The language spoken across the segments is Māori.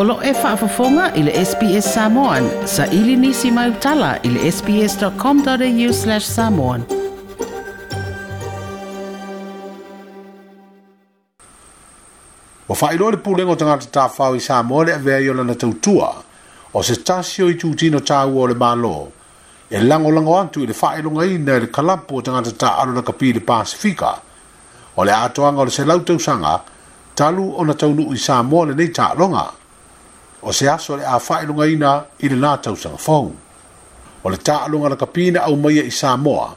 O lo e whaafafonga i SBS Samoan, sa ili nisi mai utala i le sbs.com.au slash samoan. Wa whailo le pūlengo tangata tā i Samoa le avea i o tautua, o se tasio i tūtino tāua o le mālo, e lango lango antu i le whaelonga ina i le kalapo tangata tā alo na kapi le Pasifika, o le atoanga o le se lautau sanga, talu ona taunu i sa mo le nei taalonga. O se aso le a whaelunga ina i le nātau sanga fau. O le taalonga na kapina au maia i sa moa,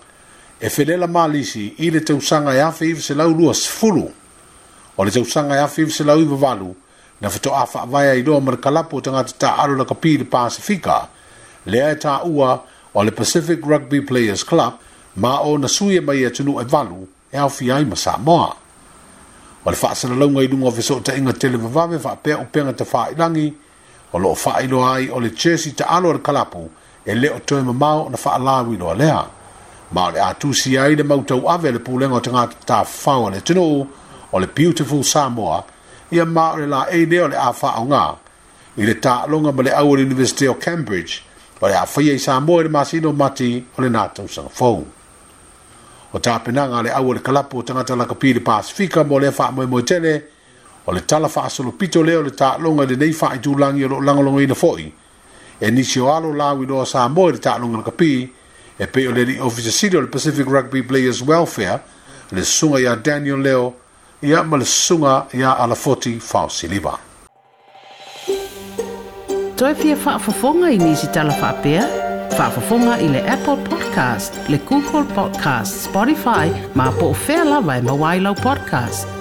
e whelela malisi i le tausanga i afe iwa se lau lua sifuru. O le tausanga i afe iwa se lau iwa walu, na whito a whaavaya i loa marakalapo tanga te taalo na kapina Pasifika, lea e ta ua o le Pacific Rugby Players Club, ma o na suye maia tunu e walu, e au fiai ma sa moa. ma le faasala launga i luga o fesoʻataʻiga tele vavave faapea upega te faailagi o loo faailoa ai o le chesi taalo o le kalapu e lē o toe mamao ona faalāuiloa lea ma o le a tusi ai le mautau ave le pulega o tagata tafau a le tunuu o le beautiful samoa ia ma o le laei lea o le a faaaoga i le taaloga ma le au le university of cambridge o le a faia samoa i le masino mati o le natausaga fou o tapenaga a le aua le kalapu o tagata lakapi i le pasifika mo lea faamoemoe tele o le tala faasolopito lea e e o le taaloga i lenei faaitulagi o loo lagologoina foʻi e nisi o alo lauiloa sa mo i le taaloga lakapi e pei o le alii ofisa city o le pacific rugby players welfare le susuga iā daniel leo ia ma le susuga iā alafoti faosiliva toe fia faafofoga i nisi tala faapea Fafafonga i le Apple Podcast, le Google Podcast, Spotify, ma po fela vai mawailau podcast.